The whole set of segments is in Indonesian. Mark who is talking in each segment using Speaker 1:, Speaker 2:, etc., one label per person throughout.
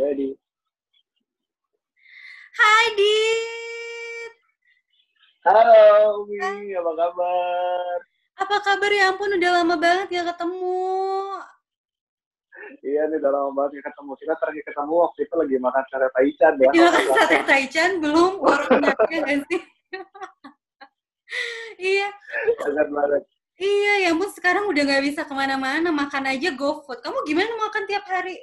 Speaker 1: ready.
Speaker 2: Hai Dit.
Speaker 1: Halo Umi, apa kabar?
Speaker 2: Apa kabar ya ampun udah lama banget gak ketemu.
Speaker 1: Iya nih udah lama banget gak ketemu. Kita terakhir ketemu waktu itu lagi makan sate taichan ya.
Speaker 2: Lagi makan sate taichan belum corona ya gak sih? iya.
Speaker 1: Sangat banget.
Speaker 2: Iya, ya ampun sekarang udah gak bisa ke mana-mana, makan aja GoFood. Kamu gimana makan tiap hari?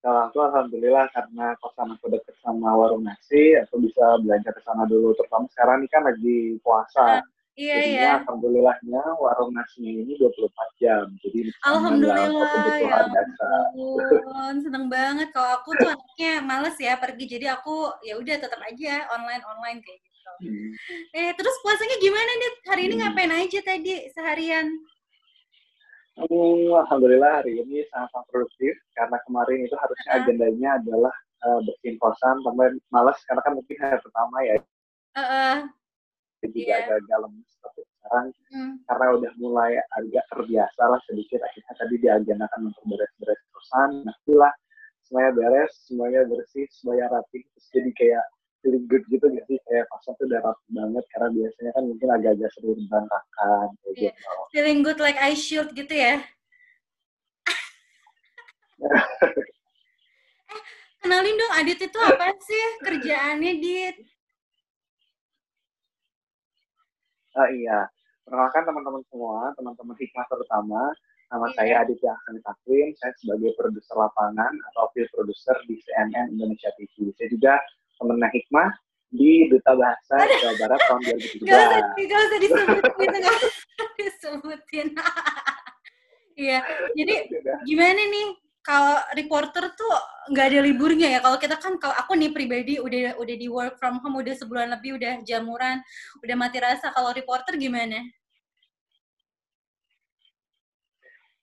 Speaker 1: Kalau aku alhamdulillah karena kosan aku deket sama warung nasi, aku bisa belanja ke sana dulu. Terutama sekarang ini kan lagi puasa.
Speaker 2: Uh, iya,
Speaker 1: Jadinya
Speaker 2: iya.
Speaker 1: alhamdulillahnya warung nasinya ini 24 jam. Jadi
Speaker 2: Alhamdulillah, ya
Speaker 1: kebutuhan dasar.
Speaker 2: ampun, seneng banget. Kalau aku tuh anaknya males ya pergi, jadi aku ya udah tetap aja online online kayak gitu.
Speaker 1: Hmm.
Speaker 2: Eh, terus puasanya gimana nih? Hari ini
Speaker 1: Hmm.
Speaker 2: ngapain aja tadi seharian?
Speaker 1: Hmm, Alhamdulillah hari ini sangat produktif karena kemarin itu harusnya
Speaker 2: Uh-huh.
Speaker 1: agendanya adalah uh, bersihin kosan, tapi malas karena kan mungkin hari pertama ya
Speaker 2: Heeh.
Speaker 1: jadi
Speaker 2: Iya.
Speaker 1: agak-agak lemes tapi sekarang
Speaker 2: Hmm.
Speaker 1: karena udah mulai agak terbiasa lah sedikit akhirnya tadi diagendakan untuk beres-beres kosan, nah itulah semuanya beres, semuanya bersih, semuanya rapi, terus jadi kayak feeling good gitu gak sih kayak tuh udah rapi banget karena biasanya kan mungkin agak-agak sering berantakan kayak
Speaker 2: Iya.
Speaker 1: gitu.
Speaker 2: Feeling good like I should gitu ya? eh, kenalin dong Adit itu apa sih kerjaannya, Dit?
Speaker 1: Ah iya, perkenalkan teman-teman semua, teman-teman hikmah terutama. Nama
Speaker 2: Iya.
Speaker 1: saya Aditya Hasan Takwin, saya sebagai produser lapangan atau field producer di CNN Indonesia TV. Saya juga temennya hikmah di Duta Bahasa Jawa Barat tahun 2017.
Speaker 2: Gak usah, gak usah disebutin, gak usah disebutin. Iya, jadi gimana nih kalau reporter tuh nggak ada liburnya ya? Kalau kita kan kalau aku nih pribadi udah udah di work from home udah sebulan lebih udah jamuran udah mati rasa. Kalau reporter gimana?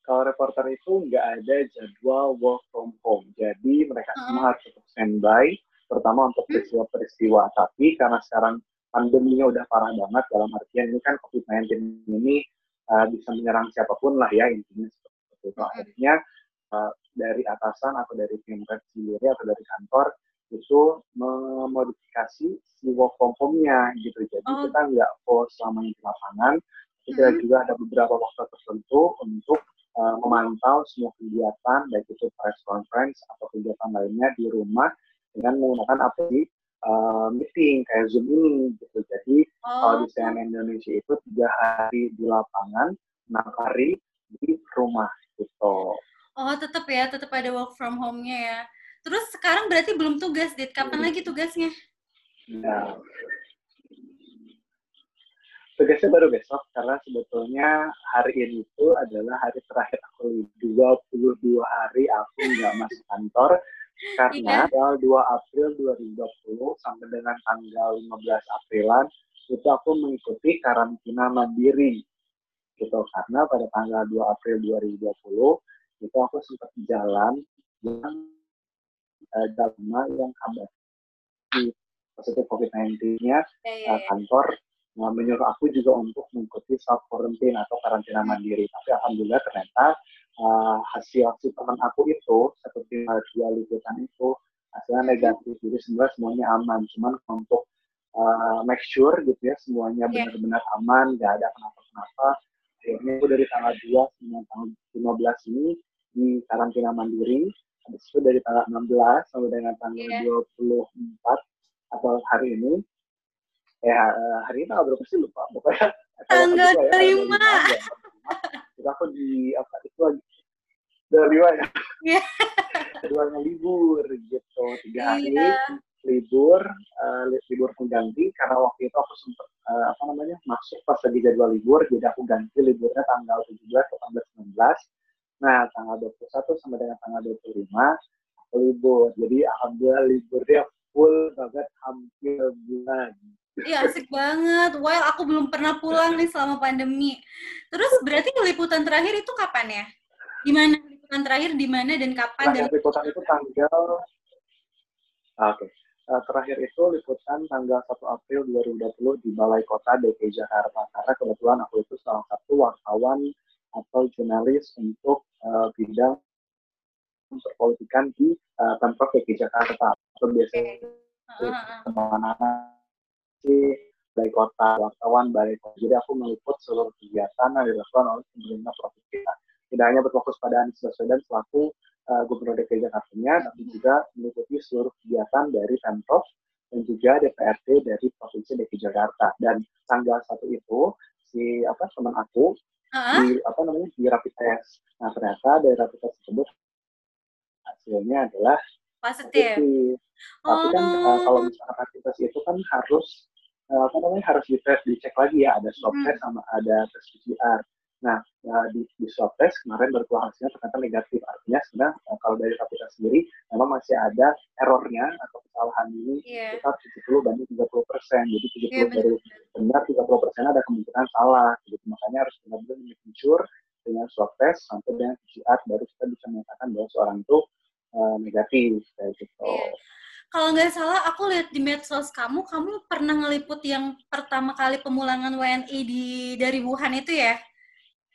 Speaker 1: Kalau reporter itu nggak ada jadwal work from home, jadi mereka
Speaker 2: Hmm.
Speaker 1: semua harus tetap standby, terutama untuk peristiwa-peristiwa. Tapi karena sekarang pandeminya udah parah banget, dalam artian ini kan COVID-19 ini uh, bisa menyerang siapa pun lah ya intinya seperti itu.
Speaker 2: Hmm.
Speaker 1: Akhirnya uh, dari atasan atau dari tim red sendiri atau dari kantor itu memodifikasi si work from home-nya gitu. Jadi
Speaker 2: Oh.
Speaker 1: kita nggak full selamanya di lapangan, kita
Speaker 2: Hmm.
Speaker 1: juga ada beberapa waktu tertentu untuk uh, memantau semua kegiatan baik itu press conference atau kegiatan lainnya di rumah dengan menggunakan aplikasi uh, meeting kayak Zoom ini gitu. Jadi kalau
Speaker 2: oh
Speaker 1: di CNN Indonesia itu tiga hari di lapangan, enam hari di rumah gitu.
Speaker 2: oh tetap ya tetap ada work from home-nya ya terus sekarang berarti belum tugas dit kapan
Speaker 1: Hmm.
Speaker 2: lagi tugasnya
Speaker 1: Nah, tugasnya baru besok karena sebetulnya hari ini itu adalah hari terakhir aku libur 22 hari aku nggak masuk kantor karena
Speaker 2: Iya.
Speaker 1: tanggal 2 April 2020 sampai dengan tanggal 15 Aprilan itu aku mengikuti karantina mandiri gitu karena pada tanggal 2 April 2020 itu aku sempat jalan yang eh, yang kabar di positif COVID-19-nya
Speaker 2: ya, ya,
Speaker 1: uh, kantor uh, menyuruh aku juga untuk mengikuti self quarantine atau karantina mandiri. Tapi alhamdulillah ternyata uh, hasil si teman aku itu seperti dua liputan itu hasilnya negatif. Jadi sebenarnya semuanya aman. Cuman untuk uh, make sure gitu ya semuanya
Speaker 2: Iya.
Speaker 1: benar-benar aman, nggak ada kenapa-kenapa. Akhirnya aku dari tanggal 2 sampai tanggal 15 ini di karantina mandiri. Habis itu dari tanggal 16 sampai dengan tanggal
Speaker 2: Iya.
Speaker 1: 24 atau hari ini ya hari ini tanggal berapa sih? Lupa. Pokoknya
Speaker 2: Tanggal
Speaker 1: ya,
Speaker 2: lima.
Speaker 1: tanggal lima, ya. Terus aku di apa itu lagi. Dari lima ya?
Speaker 2: Iya.
Speaker 1: keduanya libur gitu. Tiga hari
Speaker 2: iya.
Speaker 1: libur eh, li- libur pengganti karena waktu itu aku sempat eh, apa namanya masuk pas lagi jadwal libur. Jadi aku ganti liburnya tanggal 17 ke tanggal 19 nah tanggal 21 sampai dengan tanggal 25 aku libur. Jadi alhamdulillah liburnya full banget hampir bulan
Speaker 2: Iya asik banget. While aku belum pernah pulang nih selama pandemi. Terus berarti liputan terakhir itu kapan ya? Di mana? Liputan terakhir di mana dan kapan? Dan
Speaker 1: terakhir liputan itu tanggal Ah, oke. Eh, terakhir itu liputan tanggal 1 April 2020 di Balai Kota DKI Jakarta. Karena kebetulan aku itu salah satu wartawan atau jurnalis untuk eh, bidang memperpolitikan di uh, Pemprov DKI Jakarta. Atau biasanya ke mana-mana sih dari kota wartawan, balai kota. Jadi aku meliput seluruh kegiatan yang dilakukan oleh pemerintah provinsi kita. Tidak hanya berfokus pada Anies Baswedan selaku uh, Gubernur DKI Jakarta-nya, tapi juga meliputi seluruh kegiatan dari Pemprov dan juga DPRD dari Provinsi DKI Jakarta. Dan tanggal satu itu si apa teman aku uh-huh. di apa namanya di rapid test. Nah ternyata dari rapid test tersebut hasilnya adalah
Speaker 2: positif.
Speaker 1: Tapi kan uh, kalau misalnya rapid test itu kan harus uh, apa namanya harus di tes dicek lagi ya ada swab hmm. test sama ada tes PCR. Nah uh, di, di swab test kemarin berkeluar hasilnya ternyata negatif artinya sebenarnya uh, kalau dari rapid test sendiri memang masih ada errornya atau kesalahan ini yeah. sekitar 70 banding 30 persen jadi 70 yeah, dari benar 30 persen ada kemungkinan salah gitu makanya harus benar-benar sure dengan swab test sampai dengan PCR baru kita bisa menyatakan bahwa seorang itu uh, negatif kayak gitu. Yeah
Speaker 2: kalau nggak salah aku lihat di medsos kamu, kamu pernah ngeliput yang pertama kali pemulangan WNI di dari Wuhan itu ya?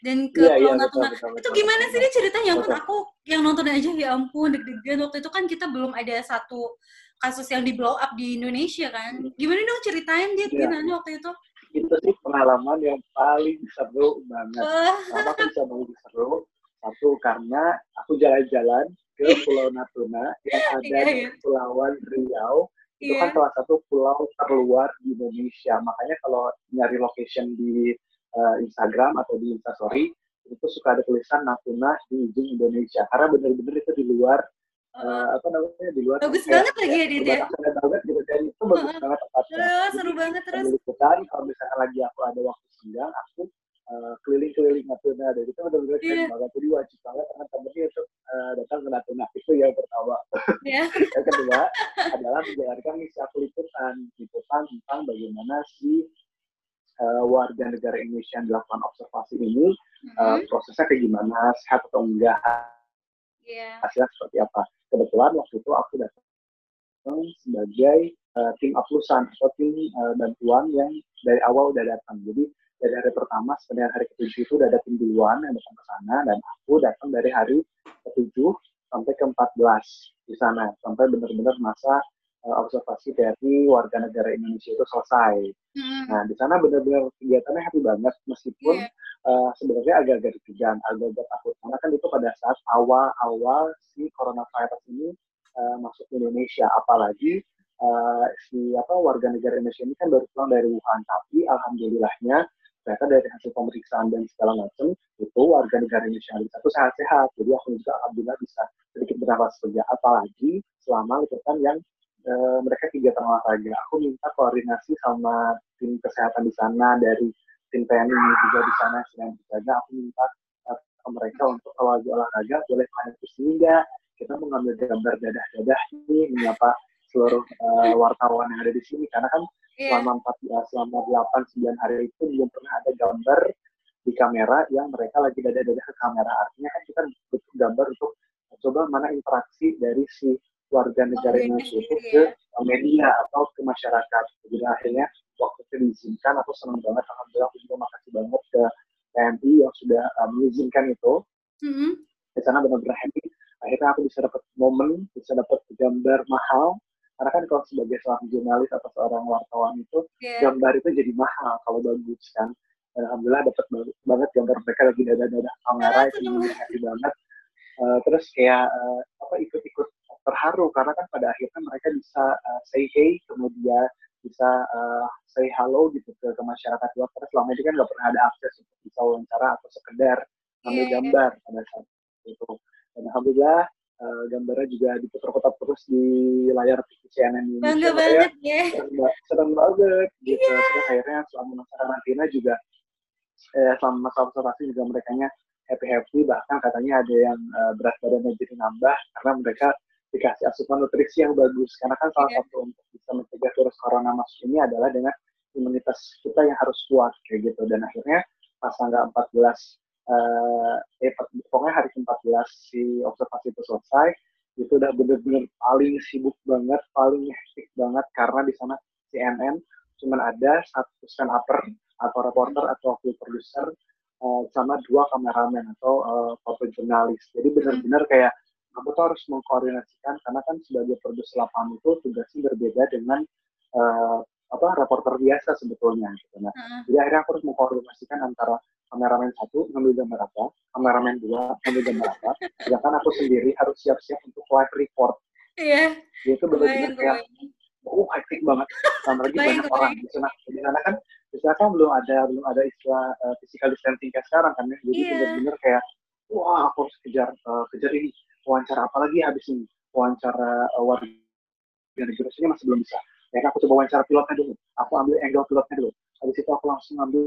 Speaker 2: Dan ke yeah, yeah, Natuna. Betul, betul, itu gimana betul, sih dia ceritanya? Ya ampun, aku yang nonton aja ya ampun deg-degan. Waktu itu kan kita belum ada satu kasus yang di blow up di Indonesia kan. Gimana dong ceritain dia yeah. gimana waktu itu?
Speaker 1: Itu sih pengalaman yang paling seru banget. Kenapa bisa paling seru? Satu karena aku jalan-jalan ke Pulau Natuna yang ada yeah, yeah. di Kepulauan Riau. Itu yeah. kan salah satu pulau terluar di Indonesia. Makanya kalau nyari location di uh, Instagram atau di Instastory, itu suka ada tulisan Natuna di ujung Indonesia. Karena benar-benar itu di luar uh, apa namanya di luar
Speaker 2: bagus kayak, banget lagi ya dia
Speaker 1: banget gitu dan itu bagus uh, banget tempatnya
Speaker 2: uh, seru banget terus
Speaker 1: kalau misalnya lagi aku ada waktu senggang aku uh, keliling-keliling Natuna dan itu benar-benar yeah. keren banget jadi wajib banget teman-teman untuk uh, datang ke Natuna itu yang pertama yeah. yang kedua adalah menjalankan misi aku liputan liputan tentang bagaimana si uh, warga negara Indonesia yang dilakukan observasi ini mm-hmm. uh, prosesnya kayak gimana sehat atau enggak yeah. hasilnya seperti apa kebetulan waktu itu aku datang sebagai uh, tim aplusan atau tim uh, bantuan yang dari awal udah datang jadi dari hari pertama sebenarnya hari ketujuh itu udah ada tim duluan yang datang ke sana dan aku datang dari hari ketujuh sampai ke empat belas di sana sampai benar-benar masa uh, observasi dari warga negara Indonesia itu selesai. Mm. Nah di sana benar-benar kegiatannya happy banget meskipun yeah. Iya. uh, sebenarnya agak-agak deg agak-agak takut karena kan itu pada saat awal-awal si coronavirus ini uh, masuk ke Indonesia, apalagi uh, si apa warga negara Indonesia ini kan baru pulang dari Wuhan, tapi alhamdulillahnya ternyata dari hasil pemeriksaan dan segala macam itu warga negara Indonesia yang itu sehat-sehat. Jadi aku juga alhamdulillah bisa sedikit bernafas lega apalagi selama liputan yang e, mereka kegiatan olahraga. Aku minta koordinasi sama tim kesehatan di sana dari tim TNI juga di sana. Sedang berjaga aku minta e, ke mereka untuk kalau lagi olahraga boleh ke sehingga kita mengambil gambar dadah-dadah ini menyapa seluruh uh, wartawan yang ada di sini karena kan yeah. selama 14 selama 8 9 hari itu belum pernah ada gambar di kamera yang mereka lagi dada-dada ke kamera artinya kan kita butuh gambar untuk coba mana interaksi dari si warga negara oh, Indonesia itu ke media atau ke masyarakat. Jadi akhirnya waktu itu diizinkan, aku senang banget. Alhamdulillah aku juga makasih banget ke TNI yang sudah uh, mengizinkan itu. Mm-hmm. Di sana benar-benar happy. Akhirnya aku bisa dapat momen, bisa dapat gambar mahal karena kan kalau sebagai seorang jurnalis atau seorang wartawan itu yeah. gambar itu jadi mahal kalau bagus kan dan alhamdulillah dapat banget gambar mereka lagi dada-dada kamera itu jadi happy banget uh, terus kayak uh, apa ikut-ikut terharu karena kan pada akhirnya mereka bisa uh, say hey kemudian bisa uh, say hello gitu ke, ke masyarakat luar karena selama ini kan nggak pernah ada akses untuk bisa wawancara atau sekedar ambil yeah, iya. gambar yeah. pada saat itu dan alhamdulillah uh, gambarnya juga diputar-putar terus di layar TV CNN
Speaker 2: ini. Bangga banget ya.
Speaker 1: Senang, banget gitu. Yeah. Terus akhirnya selama masa karantina juga eh, selama masa observasi juga mereka happy happy bahkan katanya ada yang uh, berat badannya jadi nambah karena mereka dikasih asupan nutrisi yang bagus karena kan salah yeah. satu untuk bisa mencegah virus corona masuk ini adalah dengan imunitas kita yang harus kuat kayak gitu dan akhirnya pas tanggal 14 uh, eh, pokoknya hari ke-14 si observasi itu selesai itu udah bener-bener paling sibuk banget, paling hektik banget karena di sana CNN cuma ada satu stand upper atau reporter atau film producer uh, sama dua kameramen atau uh, foto jurnalis. Jadi bener-bener kayak aku tuh harus mengkoordinasikan karena kan sebagai produser lapangan itu tugasnya berbeda dengan uh, apa reporter biasa sebetulnya gitu nah uh jadi akhirnya aku harus mengkoordinasikan antara kameramen satu ngambil gambar apa kameramen dua ngambil gambar apa. Sedangkan aku sendiri harus siap-siap untuk live report
Speaker 2: iya.
Speaker 1: Yeah. itu benar-benar kayak oh hektik banget. Sama lagi banyak orang di sana. Di sana kan di sana kan belum ada belum ada istilah uh, physical distancing kayak sekarang kan ya. Jadi yeah. benar-benar kayak wah aku harus kejar uh, kejar ini. Wawancara apa lagi habis ini? Wawancara uh, warga negara masih belum bisa. Ya aku coba wawancara pilotnya dulu. Aku ambil angle pilotnya dulu. Habis itu aku langsung ambil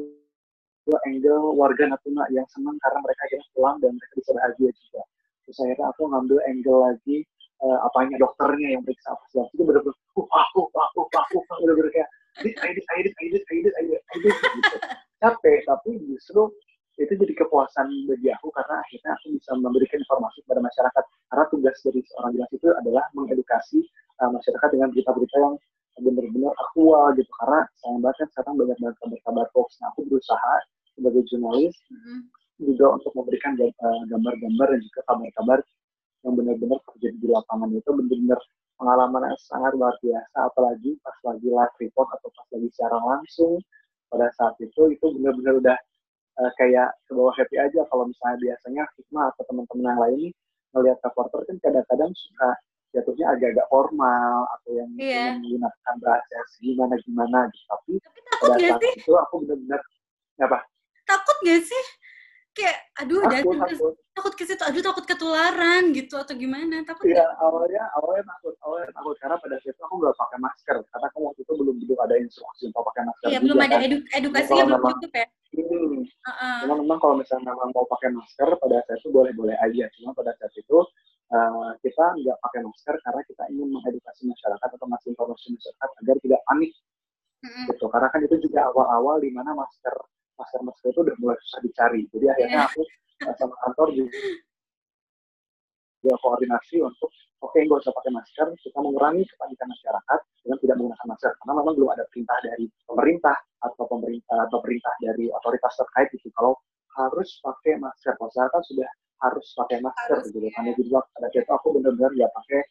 Speaker 1: angle warga Natuna yang senang karena mereka akhirnya pulang dan mereka bisa bahagia juga. Terus akhirnya aku ngambil angle lagi uh, apanya dokternya yang periksa apa segala itu benar-benar uh aku aku aku aku benar-benar kayak edit edit edit edit edit edit edit gitu. Capek tapi justru itu jadi kepuasan bagi aku karena akhirnya aku bisa memberikan informasi kepada masyarakat. Karena tugas dari seorang jelas itu adalah mengedukasi uh, masyarakat dengan berita-berita yang benar-benar aktual gitu. Karena sayang banget kan sekarang banyak banget kabar-kabar hoax. Nah aku berusaha sebagai jurnalis mm-hmm. juga untuk memberikan eh, gambar-gambar dan juga kabar-kabar yang benar-benar terjadi di lapangan itu benar-benar pengalaman yang sangat luar biasa. Apalagi pas lagi live report atau pas lagi secara langsung pada saat itu itu benar-benar udah uh, kayak sebuah happy aja. Kalau misalnya biasanya Hikmah atau teman-teman yang lain melihat reporter kan kadang-kadang suka jatuhnya agak-agak formal atau yang yeah. menggunakan bahasa gimana gimana gitu tapi,
Speaker 2: tapi takut pada saat sih?
Speaker 1: itu aku benar-benar apa
Speaker 2: takut gak sih kayak aduh takut, takut. takut ke situ aduh takut ketularan gitu atau gimana takut
Speaker 1: iya awalnya awalnya takut awalnya takut karena pada saat itu aku nggak pakai masker karena kan waktu itu belum belum ada instruksi untuk pakai masker
Speaker 2: iya belum ada kan. edu edukasinya belum cukup ya
Speaker 1: hmm. uh-uh. cuma memang kalau misalnya memang mau pakai masker pada saat itu boleh boleh aja cuma pada saat itu uh, kita nggak pakai masker karena kita ingin mengedukasi masyarakat atau ngasih informasi masyarakat agar tidak panik mm-hmm. gitu karena kan itu juga awal-awal di mana masker masker masker itu udah mulai susah dicari jadi akhirnya yeah. aku uh, sama kantor juga juga koordinasi untuk oke okay, nggak usah pakai masker kita mengurangi kepanikan masyarakat dengan tidak menggunakan masker karena memang belum ada perintah dari pemerintah atau pemerintah atau perintah dari otoritas terkait itu kalau harus pakai masker kan sudah harus pakai masker harus, gitu. Karena jadi waktu pada itu aku benar-benar ya pakai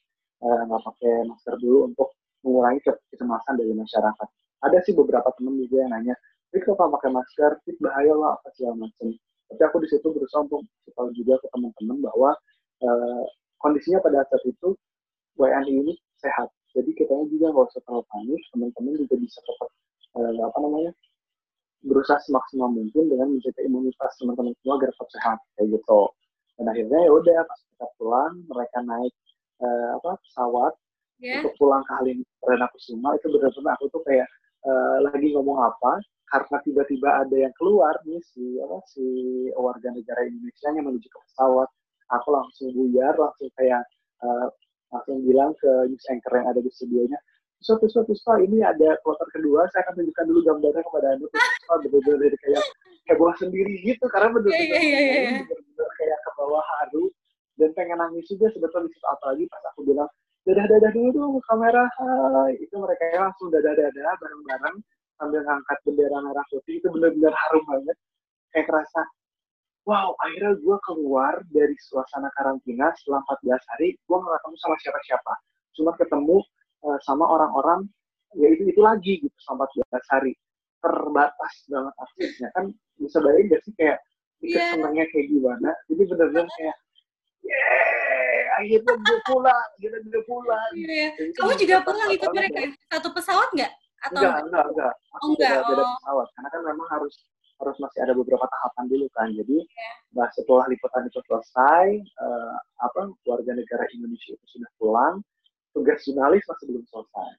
Speaker 1: eh, nggak uh, pakai masker dulu untuk mengurangi kecemasan dari masyarakat. Ada sih beberapa teman juga yang nanya Fik kalau pakai masker? Fik bahaya lah apa segala macam tapi aku di situ berusaha untuk tahu juga ke teman-teman bahwa uh, kondisinya pada saat itu WNI ini sehat. Jadi kita juga nggak usah terlalu panik teman-teman juga bisa tetap uh, apa namanya berusaha semaksimal mungkin dengan menjaga imunitas teman-teman semua agar tetap sehat kayak gitu dan akhirnya ya udah pas kita pulang mereka naik uh, apa pesawat yeah. untuk pulang ke Halim Perdana Kusuma itu benar-benar aku tuh kayak uh, lagi ngomong apa karena tiba-tiba ada yang keluar nih si apa si warga negara Indonesia yang menuju ke pesawat aku langsung buyar langsung kayak uh, langsung bilang ke news anchor yang ada di studionya suatu suatu Puspa, ini ada kloter kedua, saya akan tunjukkan dulu gambarnya kepada Anda. Puspa benar-benar kayak heboh sendiri gitu, karena benar-benar yeah, yeah, yeah, yeah. kayak ke bawah haru, dan pengen nangis juga sebetulnya di situ apalagi pas aku bilang, dadah-dadah dulu dong kamera, hai. Itu mereka langsung dadah-dadah bareng-bareng, sambil ngangkat bendera merah putih, itu benar-benar harum banget. Kayak kerasa, wow, akhirnya gue keluar dari suasana karantina setelah 14 hari, gue gak ketemu sama siapa-siapa. Cuma ketemu uh, sama orang-orang ya itu itu lagi gitu sampai 14 hari terbatas banget aksesnya kan bisa bayangin gak sih kayak yeah. senangnya kayak gimana jadi benar-benar kayak yeah, akhirnya gue pulang akhirnya gue pulang
Speaker 2: yeah. kamu juga pulang itu mereka satu pesawat nggak
Speaker 1: atau enggak enggak enggak aku oh, enggak. beda, beda oh. pesawat karena kan memang harus harus masih ada beberapa tahapan dulu kan jadi yeah. nah, setelah liputan itu selesai uh, apa warga negara Indonesia itu sudah pulang tugas jurnalis masih belum selesai.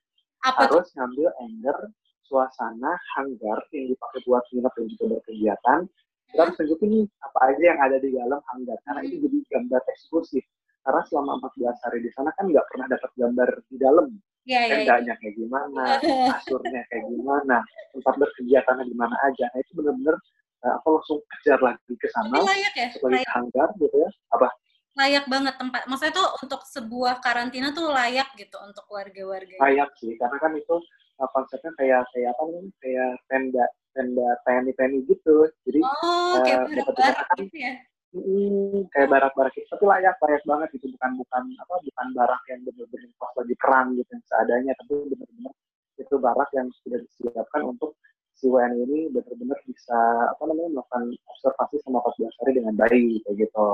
Speaker 1: Apa Harus ngambil anger suasana hanggar yang dipakai buat nginep dan juga berkegiatan. Kita harus tunjukin nih apa aja yang ada di dalam hanggar karena itu jadi gambar eksklusif. Karena selama 14 hari di sana kan nggak pernah dapat gambar di dalam. Ya, ya, ya. kayak gimana, kasurnya kayak gimana, tempat berkegiatannya di mana aja. Nah itu benar-benar uh, aku langsung kejar lagi ke sana
Speaker 2: ya?
Speaker 1: sebagai hanggar gitu ya. Apa?
Speaker 2: layak banget tempat. Maksudnya tuh untuk sebuah karantina tuh layak gitu untuk warga-warga.
Speaker 1: Layak sih, karena kan itu uh, konsepnya kayak kayak apa nih? Kayak tenda tenda tni tni gitu. Jadi
Speaker 2: oh, uh, kayak kan,
Speaker 1: gitu ya. hmm, kayak barak-barak itu tapi layak layak banget itu bukan bukan apa bukan barak yang benar-benar pas lagi perang gitu yang seadanya tapi benar-benar itu barak yang sudah disiapkan untuk si WNI ini benar-benar bisa apa namanya melakukan observasi sama 14 hari dengan baik kayak gitu.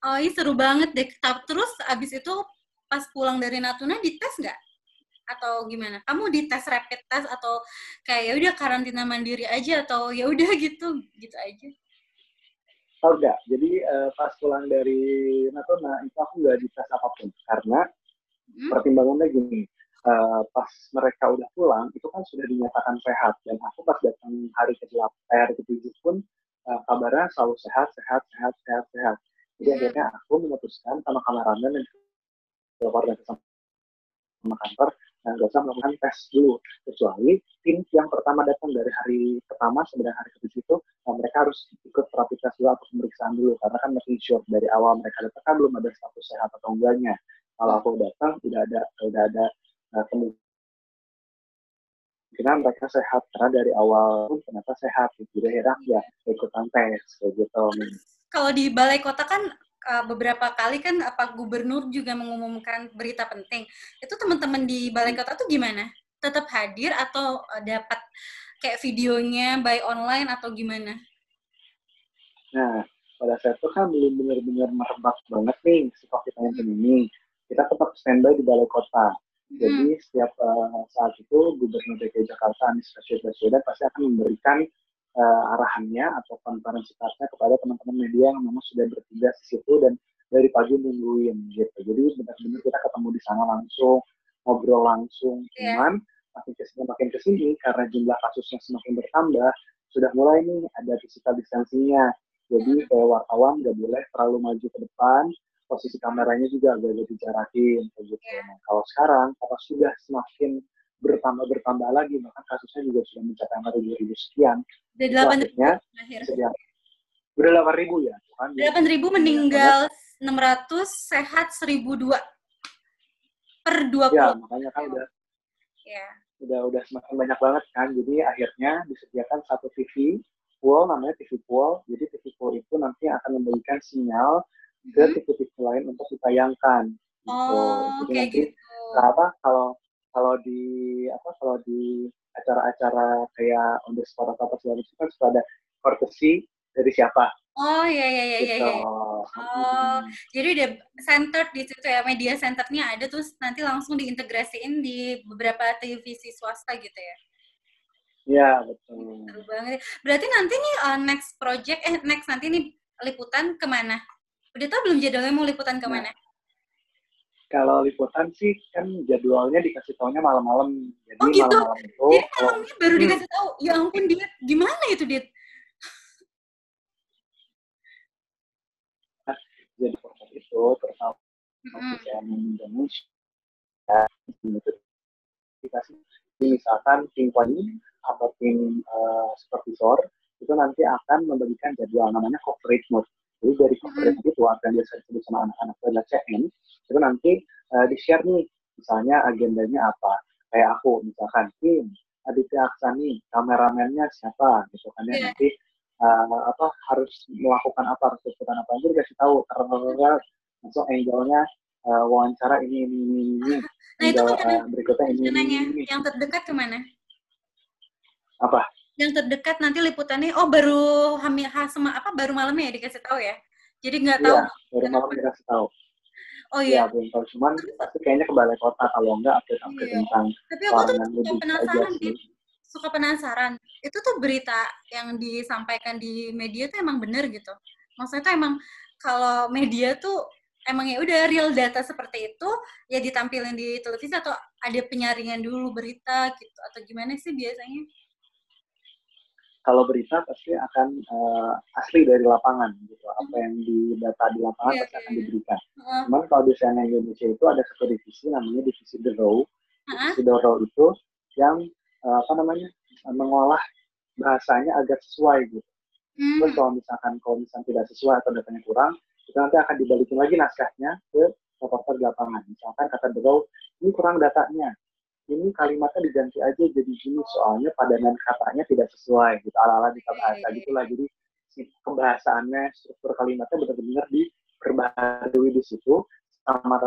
Speaker 2: Oh iya seru banget deh. Terus abis itu pas pulang dari Natuna dites nggak? Atau gimana? Kamu dites rapid test atau kayak ya udah karantina mandiri aja atau ya udah gitu gitu aja?
Speaker 1: Oh enggak. Jadi uh, pas pulang dari Natuna itu aku nggak dites apa pun karena hmm? pertimbangannya gini uh, pas mereka udah pulang itu kan sudah dinyatakan sehat dan aku pas datang hari ke delapan hari ke pun uh, kabarnya selalu sehat sehat sehat sehat sehat jadi hmm. akhirnya aku memutuskan sama kameramen dan keluarga sama kantor dan gak usah melakukan tes dulu. Kecuali tim yang pertama datang dari hari pertama sampai hari ketujuh itu nah mereka harus ikut terapi tes dulu atau pemeriksaan dulu. Karena kan masih sure dari awal mereka datang kan belum ada status sehat atau enggaknya. Kalau aku datang udah ada udah ada Nah, kemungkinan mereka sehat. Karena dari awal pun ternyata sehat jadi akhirnya ya ikutan tes kayak gitu.
Speaker 2: Kalau di balai kota kan uh, beberapa kali kan apa gubernur juga mengumumkan berita penting. Itu teman-teman di balai kota tuh gimana? Tetap hadir atau uh, dapat kayak videonya by online atau gimana?
Speaker 1: Nah pada saat itu kan belum benar-benar merebak banget nih si COVID-19 ini. Kita tetap standby di balai kota. Jadi hmm. setiap uh, saat itu Gubernur DKI Jakarta Anies Baswedan pasti akan memberikan uh, arahannya atau konferensi persnya kepada teman-teman media yang memang sudah bertugas di situ dan dari pagi nungguin gitu. Jadi benar-benar kita ketemu di sana langsung, ngobrol langsung. Yeah. Cuman makin ke sini makin ke sini karena jumlah kasusnya semakin bertambah, sudah mulai nih ada physical distancing-nya. Jadi kayak wartawan nggak boleh terlalu maju ke depan, posisi kameranya juga agak jadi jarakin kayak gitu. Yeah. Nah, kalau sekarang kalau sudah semakin bertambah bertambah lagi maka kasusnya juga sudah mencapai angka tujuh ribu sekian.
Speaker 2: Udah delapan ribu
Speaker 1: Udah delapan ribu ya.
Speaker 2: Delapan ribu meninggal enam ratus sehat seribu dua per dua
Speaker 1: puluh. Ya makanya kan udah. Ya. Udah udah semakin banyak banget kan. Jadi akhirnya disediakan satu TV pool namanya TV pool. Jadi TV pool itu nanti akan memberikan sinyal ke hmm. tipe-tipe lain untuk ditayangkan.
Speaker 2: Gitu. Oh, kayak gitu.
Speaker 1: apa kalau kalau di apa kalau di acara-acara kayak on the spot atau apa segala macam kan suka ada courtesy dari siapa.
Speaker 2: Oh iya iya iya iya. Gitu. Oh, jadi udah center di situ ya media centernya ada terus nanti langsung diintegrasiin di beberapa televisi swasta gitu ya.
Speaker 1: Iya betul.
Speaker 2: Seru banget. Berarti nanti nih uh, next project eh next nanti nih liputan ke mana? Udah tau belum jadwalnya mau liputan ke mana? Nah,
Speaker 1: kalau liputan sih kan jadwalnya dikasih taunya malam-malam.
Speaker 2: Jadi oh gitu? Malam-malam itu, Jadi malamnya baru hmm. dikasih tahu. Ya ampun, dia gimana itu, Dit?
Speaker 1: Nah, jadi proses itu terutama mm -hmm. Indonesia dikasih misalkan tim poni atau tim uh, supervisor itu nanti akan membagikan jadwal namanya corporate mode jadi dari conference itu akan biasa disebut sama anak-anak adalah CN, itu nanti uh, di-share nih, misalnya agendanya apa. Kayak aku, misalkan, tim, Aditya Aksani, kameramennya siapa, gitu kan ya. Yeah. Nanti uh, apa harus melakukan apa, harus melakukan apa. Nanti dikasih tahu, karena langsung angle-nya uh, wawancara ini, ini, ini, ini.
Speaker 2: Nah, itu kan uh, berikutnya ini, ini, ini, Yang terdekat ke mana?
Speaker 1: Apa?
Speaker 2: Yang terdekat nanti liputannya oh baru hamil sama apa baru malamnya ya dikasih tahu ya? Jadi nggak tahu
Speaker 1: ya, baru malam dikasih tahu. Oh iya ya, belum tahu. Cuman pasti kayaknya ke balai kota kalau enggak update update iya. tentang
Speaker 2: tapi aku tuh suka penasaran sih. suka penasaran. Itu tuh berita yang disampaikan di media tuh emang bener gitu. Maksudnya tuh emang kalau media tuh emang ya udah real data seperti itu ya ditampilin di televisi atau ada penyaringan dulu berita gitu. Atau gimana sih biasanya
Speaker 1: kalau berita pasti akan uh, asli dari lapangan gitu apa yang di data di lapangan yeah, pasti yeah. akan iya. diberikan. Uh. Cuman kalau di CNN Indonesia itu ada satu divisi namanya divisi The Row. Uh. Divisi The Row itu yang uh, apa namanya mengolah bahasanya agar sesuai gitu. Mm. Terus kalau misalkan kalau misalkan tidak sesuai atau datanya kurang, itu nanti akan dibalikin lagi naskahnya ke reporter di lapangan. Misalkan kata The Row, ini kurang datanya, ini kalimatnya diganti aja jadi gini soalnya padanan katanya tidak sesuai gitu ala-ala kita bahasa gitulah jadi si kebahasaannya, struktur kalimatnya benar-benar diperbaharui di situ sama,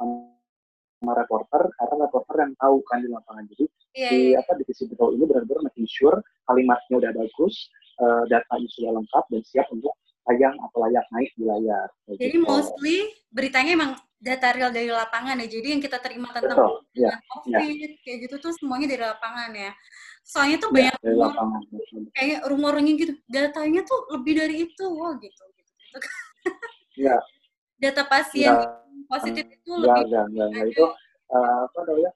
Speaker 1: sama reporter karena reporter yang tahu kan di lapangan. Jadi yeah, di yeah. apa divisi betul ini benar-benar making sure kalimatnya udah bagus, uh, datanya sudah lengkap dan siap untuk tayang atau layak naik di layar.
Speaker 2: Jadi gitu. mostly beritanya emang data real dari lapangan ya. Jadi yang kita terima tentang Betul, ya, COVID ya. kayak gitu tuh semuanya dari lapangan ya. Soalnya tuh iya, banyak ya, rumor, lapangan, kayak rumornya gitu. Datanya tuh lebih dari itu, wah gitu. gitu, gitu.
Speaker 1: Ya.
Speaker 2: Data pasien ya, positif itu ya, lebih.
Speaker 1: Ya, ya, ya, itu uh, apa namanya?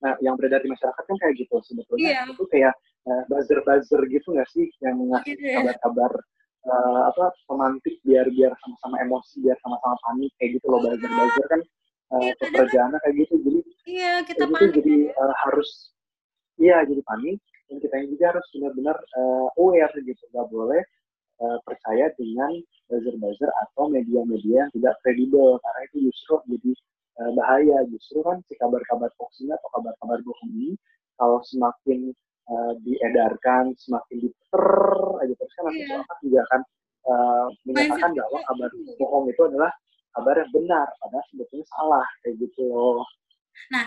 Speaker 1: Nah, yang beredar di masyarakat kan kayak gitu sebetulnya. Iya. Itu kayak uh, buzzer-buzzer gitu nggak sih yang ngasih iya. kabar-kabar uh, apa pemantik biar biar sama-sama emosi biar sama-sama panik kayak gitu loh iya. buzzer-buzzer kan uh, iya, pekerjaannya kayak gitu. Jadi
Speaker 2: iya kita
Speaker 1: gitu, panik jadi uh, harus iya jadi panik. Dan kita juga harus benar-benar uh, aware gitu. Nggak boleh uh, percaya dengan buzzer-buzzer atau media-media yang tidak kredibel. Karena itu justru jadi uh, bahaya. Justru kan si kabar-kabar hoax ini atau kabar-kabar bohong ini kalau semakin uh, diedarkan semakin diter aja terus kan nanti yeah. juga akan uh, menyatakan bahwa kabar bohong itu adalah kabar yang benar padahal sebetulnya salah kayak gitu loh.
Speaker 2: Nah,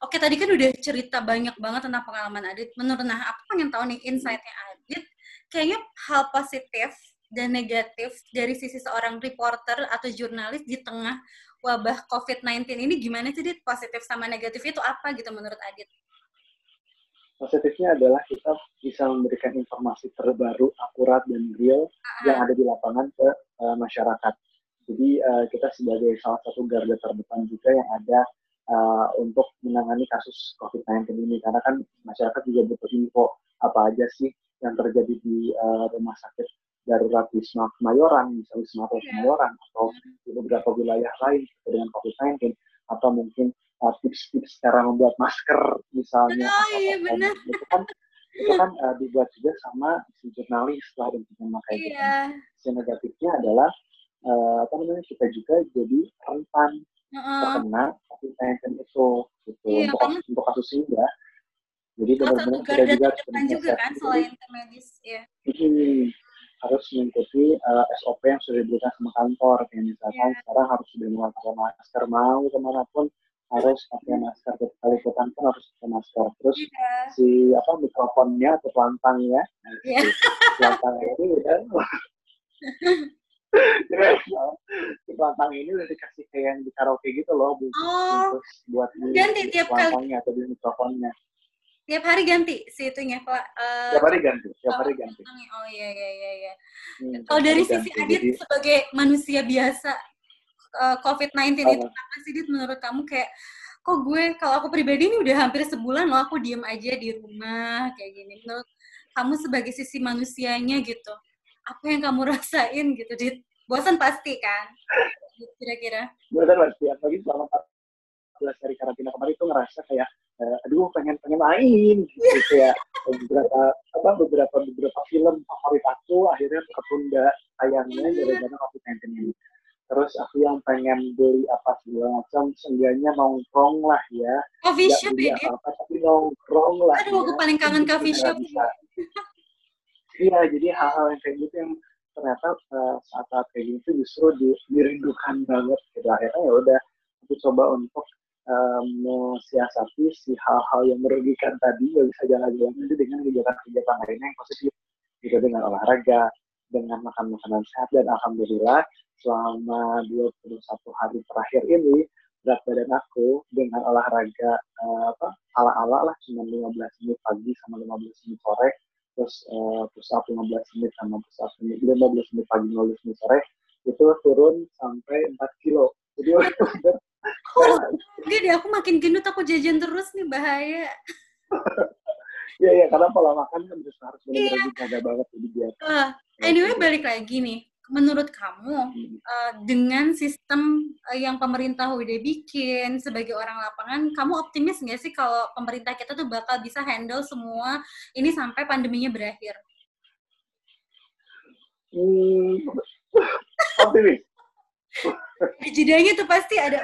Speaker 2: oke okay, tadi kan udah cerita banyak banget tentang pengalaman Adit. Menurut nah, aku pengen tahu nih insight-nya Adit. Kayaknya hal positif dan negatif dari sisi seorang reporter atau jurnalis di tengah wabah COVID-19 ini gimana sih, Dit? Positif sama negatif itu apa gitu menurut Adit?
Speaker 1: Positifnya adalah kita bisa memberikan informasi terbaru, akurat, dan real yang ada di lapangan ke uh, masyarakat. Jadi uh, kita sebagai salah satu garda terdepan juga yang ada uh, untuk menangani kasus COVID-19 ini. Karena kan masyarakat juga butuh info apa aja sih yang terjadi di uh, rumah sakit darurat Wisma Kemayoran, misalnya Wisma iya. Kemayoran, atau di beberapa wilayah lain dengan COVID-19, atau mungkin tips-tips cara membuat masker misalnya
Speaker 2: oh, iya, benar.
Speaker 1: itu kan itu kan uh, dibuat juga sama si jurnalis lah intinya makanya iya. si negatifnya adalah uh, apa namanya kita juga jadi rentan uh-uh. terkena covid sembilan itu gitu iya, untuk kasus, untuk kasus ini ya jadi benar-benar kita juga
Speaker 2: juga kan selain medis ya
Speaker 1: hmm, harus mengikuti uh, SOP yang sudah diberikan sama kantor kayak misalkan yeah. sekarang harus sudah menggunakan masker mau ke mana pun harus pakai masker. Ketika liputan pun harus pakai masker. Terus yeah. si apa mikrofonnya atau pelantangnya? Yeah. pelantang ini udah si pelantang ini udah dikasih kayak yang di karaoke gitu loh
Speaker 2: oh,
Speaker 1: buat
Speaker 2: di ganti tiap
Speaker 1: pelantangnya atau di mikrofonnya.
Speaker 2: Tiap hari ganti si itunya pak
Speaker 1: uh, tiap hari ganti tiap oh, hari ganti.
Speaker 2: oh iya iya iya iya. Hmm, kalau dari sisi Adit jadi, sebagai manusia biasa uh, COVID-19 uh, itu apa? sih Dit? Menurut kamu kayak kok gue kalau aku pribadi ini udah hampir sebulan loh aku diem aja di rumah kayak gini. Menurut kamu sebagai sisi manusianya gitu apa yang kamu rasain gitu Dit? Bosan pasti kan? Kira-kira.
Speaker 1: Bosan pasti apalagi selama 14 hari karantina kemarin itu ngerasa kayak uh, aduh pengen pengen main gitu ya beberapa apa beberapa beberapa film favorit aku akhirnya tertunda tayangnya iya. gara-gara COVID-19 ini terus aku yang pengen beli apa segala macam seenggaknya nongkrong lah ya.
Speaker 2: Coffee shop
Speaker 1: ya apa, tapi nongkrong lah
Speaker 2: aduh ya. aku paling kangen coffee shop
Speaker 1: iya jadi hal-hal yang kayak gitu yang ternyata uh, saat-saat kayak gitu justru di, dirindukan banget. Gitu akhirnya ya udah aku coba untuk um, mensiasati si hal-hal yang merugikan tadi ya bisa jalan-jalan itu dengan kegiatan-kegiatan lainnya yang positif. Gitu dengan olahraga dengan makan makanan sehat dan alhamdulillah selama 21 hari terakhir ini berat badan aku dengan olahraga uh, apa ala-ala lah cuma 15 menit pagi sama 15 menit sore terus uh, push up 15 menit sama push up 15 menit pagi 15 menit sore itu turun sampai 4 kilo. Jadi
Speaker 2: oh, deh aku makin gendut aku jajan terus nih bahaya
Speaker 1: Iya iya karena pola makan kan harus harus benar-benar yeah. dijaga banget jadi biar.
Speaker 2: Uh, anyway balik lagi nih menurut kamu uh, dengan sistem uh, yang pemerintah udah bikin sebagai orang lapangan, kamu optimis nggak sih kalau pemerintah kita tuh bakal bisa handle semua ini sampai pandeminya berakhir?
Speaker 1: Hmm, optimis.
Speaker 2: Jedanya tuh pasti ada.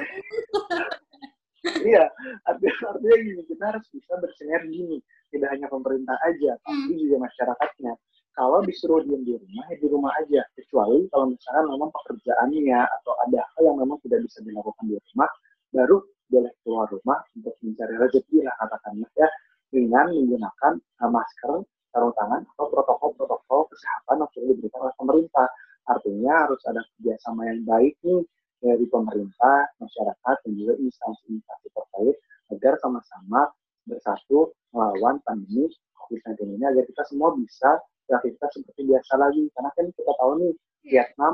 Speaker 1: iya, artinya, artinya gini, kita harus bisa bersinergi nih. Tidak hanya pemerintah aja, tapi hmm. juga masyarakatnya. Kalau disuruh diam di rumah ya di rumah aja. Kecuali kalau misalnya memang pekerjaannya atau ada hal yang memang tidak bisa dilakukan di rumah baru boleh keluar rumah untuk mencari rezeki lah katakanlah ya. Dengan menggunakan uh, masker sarung tangan atau protokol-protokol kesehatan yang sudah diberikan oleh pemerintah. Artinya harus ada kerjasama yang baik nih dari pemerintah, masyarakat, dan juga instansi-instansi terkait agar sama-sama bersatu melawan pandemi COVID-19 ini agar kita semua bisa beraktivitas seperti biasa lagi. Karena kan kita tahu nih, iya. Vietnam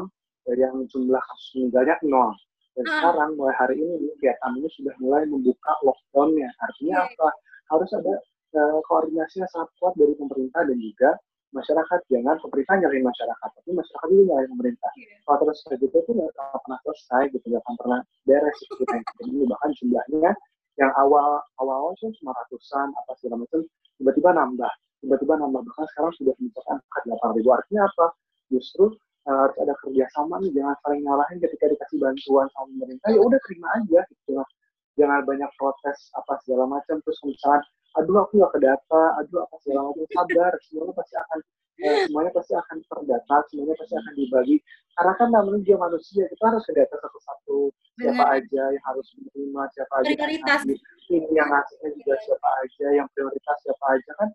Speaker 1: yang jumlah kasus meninggalnya nol. Dan hmm. sekarang mulai hari ini Vietnam ini sudah mulai membuka lockdownnya. Artinya yeah. apa? Harus ada uh, koordinasi yang sangat kuat dari pemerintah dan juga masyarakat. Jangan pemerintah nyari masyarakat, tapi masyarakat juga nyari pemerintah. Yeah. Kalau terus kayak gitu itu nggak pernah selesai, gitu nggak akan pernah beres. Gitu, ini bahkan jumlahnya yang awal awal sih cuma ratusan apa segala macam tiba-tiba nambah tiba-tiba nambah bahkan sekarang sudah mencapai angka delapan ribu. Artinya apa? Justru uh, harus ada kerjasama nih jangan saling nyalahin ketika dikasih bantuan sama pemerintah ya udah terima aja gitu jangan banyak protes apa segala macam terus misalnya aduh aku gak ke data aduh apa segala macam sabar semuanya pasti akan ya, semuanya pasti akan terdata semuanya pasti akan dibagi karena kan namanya dia manusia kita harus ke data satu-satu siapa aja yang harus menerima siapa aja yang ngasih ini yang ngasihnya juga siapa aja yang prioritas siapa aja kan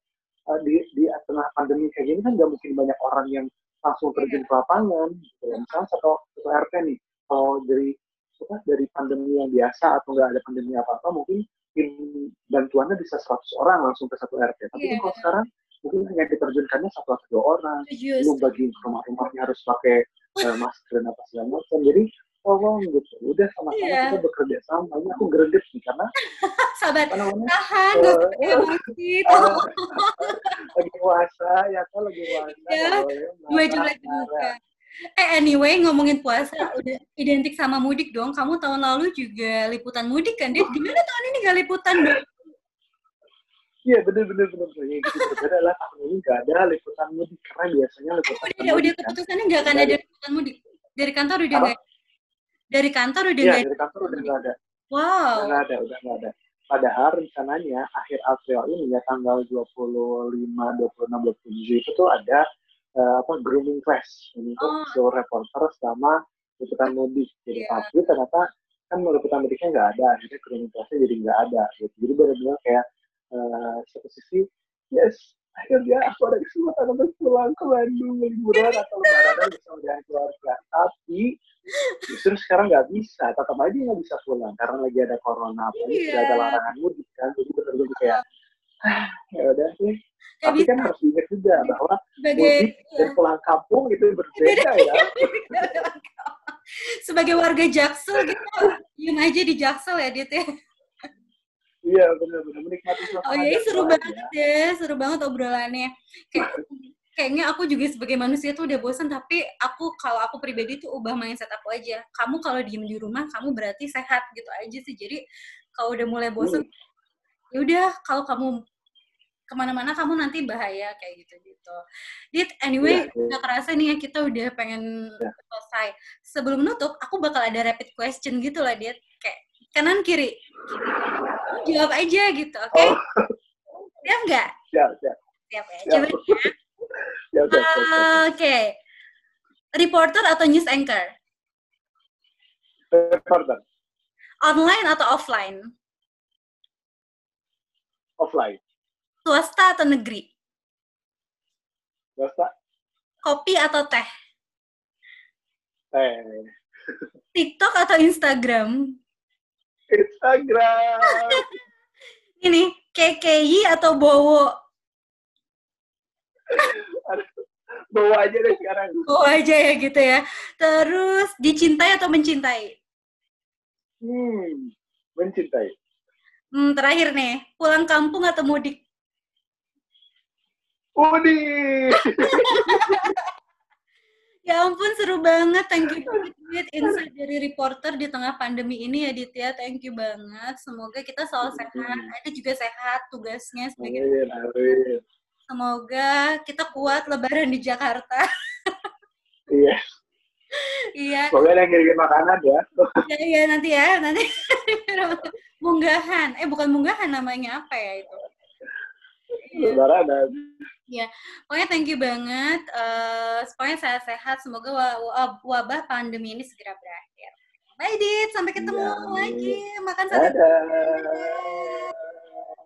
Speaker 1: uh, di di tengah pandemi kayak gini kan nggak mungkin banyak orang yang langsung iya. terjun ke lapangan gitu ya. misalnya satu satu RT nih kalau dari apa dari pandemi yang biasa atau nggak ada pandemi apa apa mungkin tim bantuannya bisa 100 orang langsung ke satu RT tapi yeah. kalau sekarang mungkin hanya diterjunkannya satu atau dua orang. Belum bagi rumah-rumahnya harus pakai uh, masker dan apa segala macam. Jadi tolong gitu. Udah sama-sama yeah. kita bekerja sama. Ini aku greget nih karena
Speaker 2: sahabat tahan uh, emosi uh,
Speaker 1: lagi puasa ya kan lagi puasa ya
Speaker 2: gue juga lagi buka. Eh anyway ngomongin puasa udah identik sama mudik dong. Kamu tahun lalu juga liputan mudik kan dia gimana tahun ini gak liputan dong
Speaker 1: Iya bener bener bener bener. Yang gitu berbeda lah tahun ini nggak ada liputan mudik karena biasanya liputan
Speaker 2: udah, mudik. Udah keputusannya nggak akan ada liputan mudik dari kantor udah nggak dari kantor udah
Speaker 1: Iya, dari kantor udah nggak ada.
Speaker 2: Wow.
Speaker 1: Udah nggak ada, udah nggak ada. Padahal rencananya akhir April ini ya tanggal 25, 26, 27 itu tuh ada uh, apa grooming class untuk oh. show reporter sama liputan mudik. Jadi yeah. tapi ternyata kan liputan mudiknya nggak ada, akhirnya grooming classnya jadi nggak ada. Gitu. Jadi benar-benar kayak uh, satu sisi yes akhirnya aku ada kesempatan untuk pulang ke Bandung liburan atau lebaran bersama dengan keluarga. Tapi justru sekarang nggak bisa tetap aja nggak bisa pulang karena lagi ada corona apa yeah. sudah ada larangan mudik kan jadi benar-benar kayak ah, ya udah sih. Tapi kan harus diingat juga bahwa mudik dan pulang kampung itu berbeda ya.
Speaker 2: sebagai warga Jaksel gitu diem aja di Jaksel ya Dit ya
Speaker 1: Iya benar-benar menikmati suasana.
Speaker 2: Oh iya seru banget ya, seru banget obrolannya. Kayak, kayaknya aku juga sebagai manusia tuh udah bosan tapi aku kalau aku pribadi tuh ubah mindset aku aja. Kamu kalau diem di rumah kamu berarti sehat gitu aja sih. Jadi kalau udah mulai bosan, hmm. ya udah kalau kamu ke mana-mana kamu nanti bahaya kayak gitu gitu. Dit, anyway, ya, ya. gak kerasa nih ya kita udah pengen ya. selesai. Sebelum nutup, aku bakal ada rapid question gitu lah, Dit. Kayak kanan kiri. Jawab aja gitu, oke? Okay? Oh. Siap nggak?
Speaker 1: Siap, siap.
Speaker 2: Siap ya, coba ya. Oke. Reporter atau news anchor?
Speaker 1: Reporter.
Speaker 2: Online atau offline?
Speaker 1: Offline.
Speaker 2: Swasta atau negeri?
Speaker 1: Swasta.
Speaker 2: Kopi atau teh?
Speaker 1: Teh.
Speaker 2: TikTok atau Instagram?
Speaker 1: Instagram.
Speaker 2: Ini KKI atau Bowo?
Speaker 1: Bowo aja deh sekarang.
Speaker 2: Bowo aja ya gitu ya. Terus dicintai atau mencintai?
Speaker 1: Hmm, mencintai.
Speaker 2: Hmm, terakhir nih, pulang kampung atau mudik?
Speaker 1: Mudik.
Speaker 2: Ya ampun seru banget. Thank you banget insight dari reporter di tengah pandemi ini ya Ditya. Thank you banget. Semoga kita selalu sehat. Ada juga sehat tugasnya sebagai amin, amin. Semoga kita kuat lebaran di Jakarta.
Speaker 1: Iya.
Speaker 2: Iya.
Speaker 1: Semoga ada yang ngirim makanan ya.
Speaker 2: Iya, iya nanti ya, nanti munggahan. Eh bukan munggahan namanya apa ya itu?
Speaker 1: Lebaran
Speaker 2: Ya, pokoknya thank you banget. Uh, pokoknya sehat-sehat. Semoga wabah pandemi ini segera berakhir. Bye, Dit. Sampai ketemu ya, lagi. Makan sate.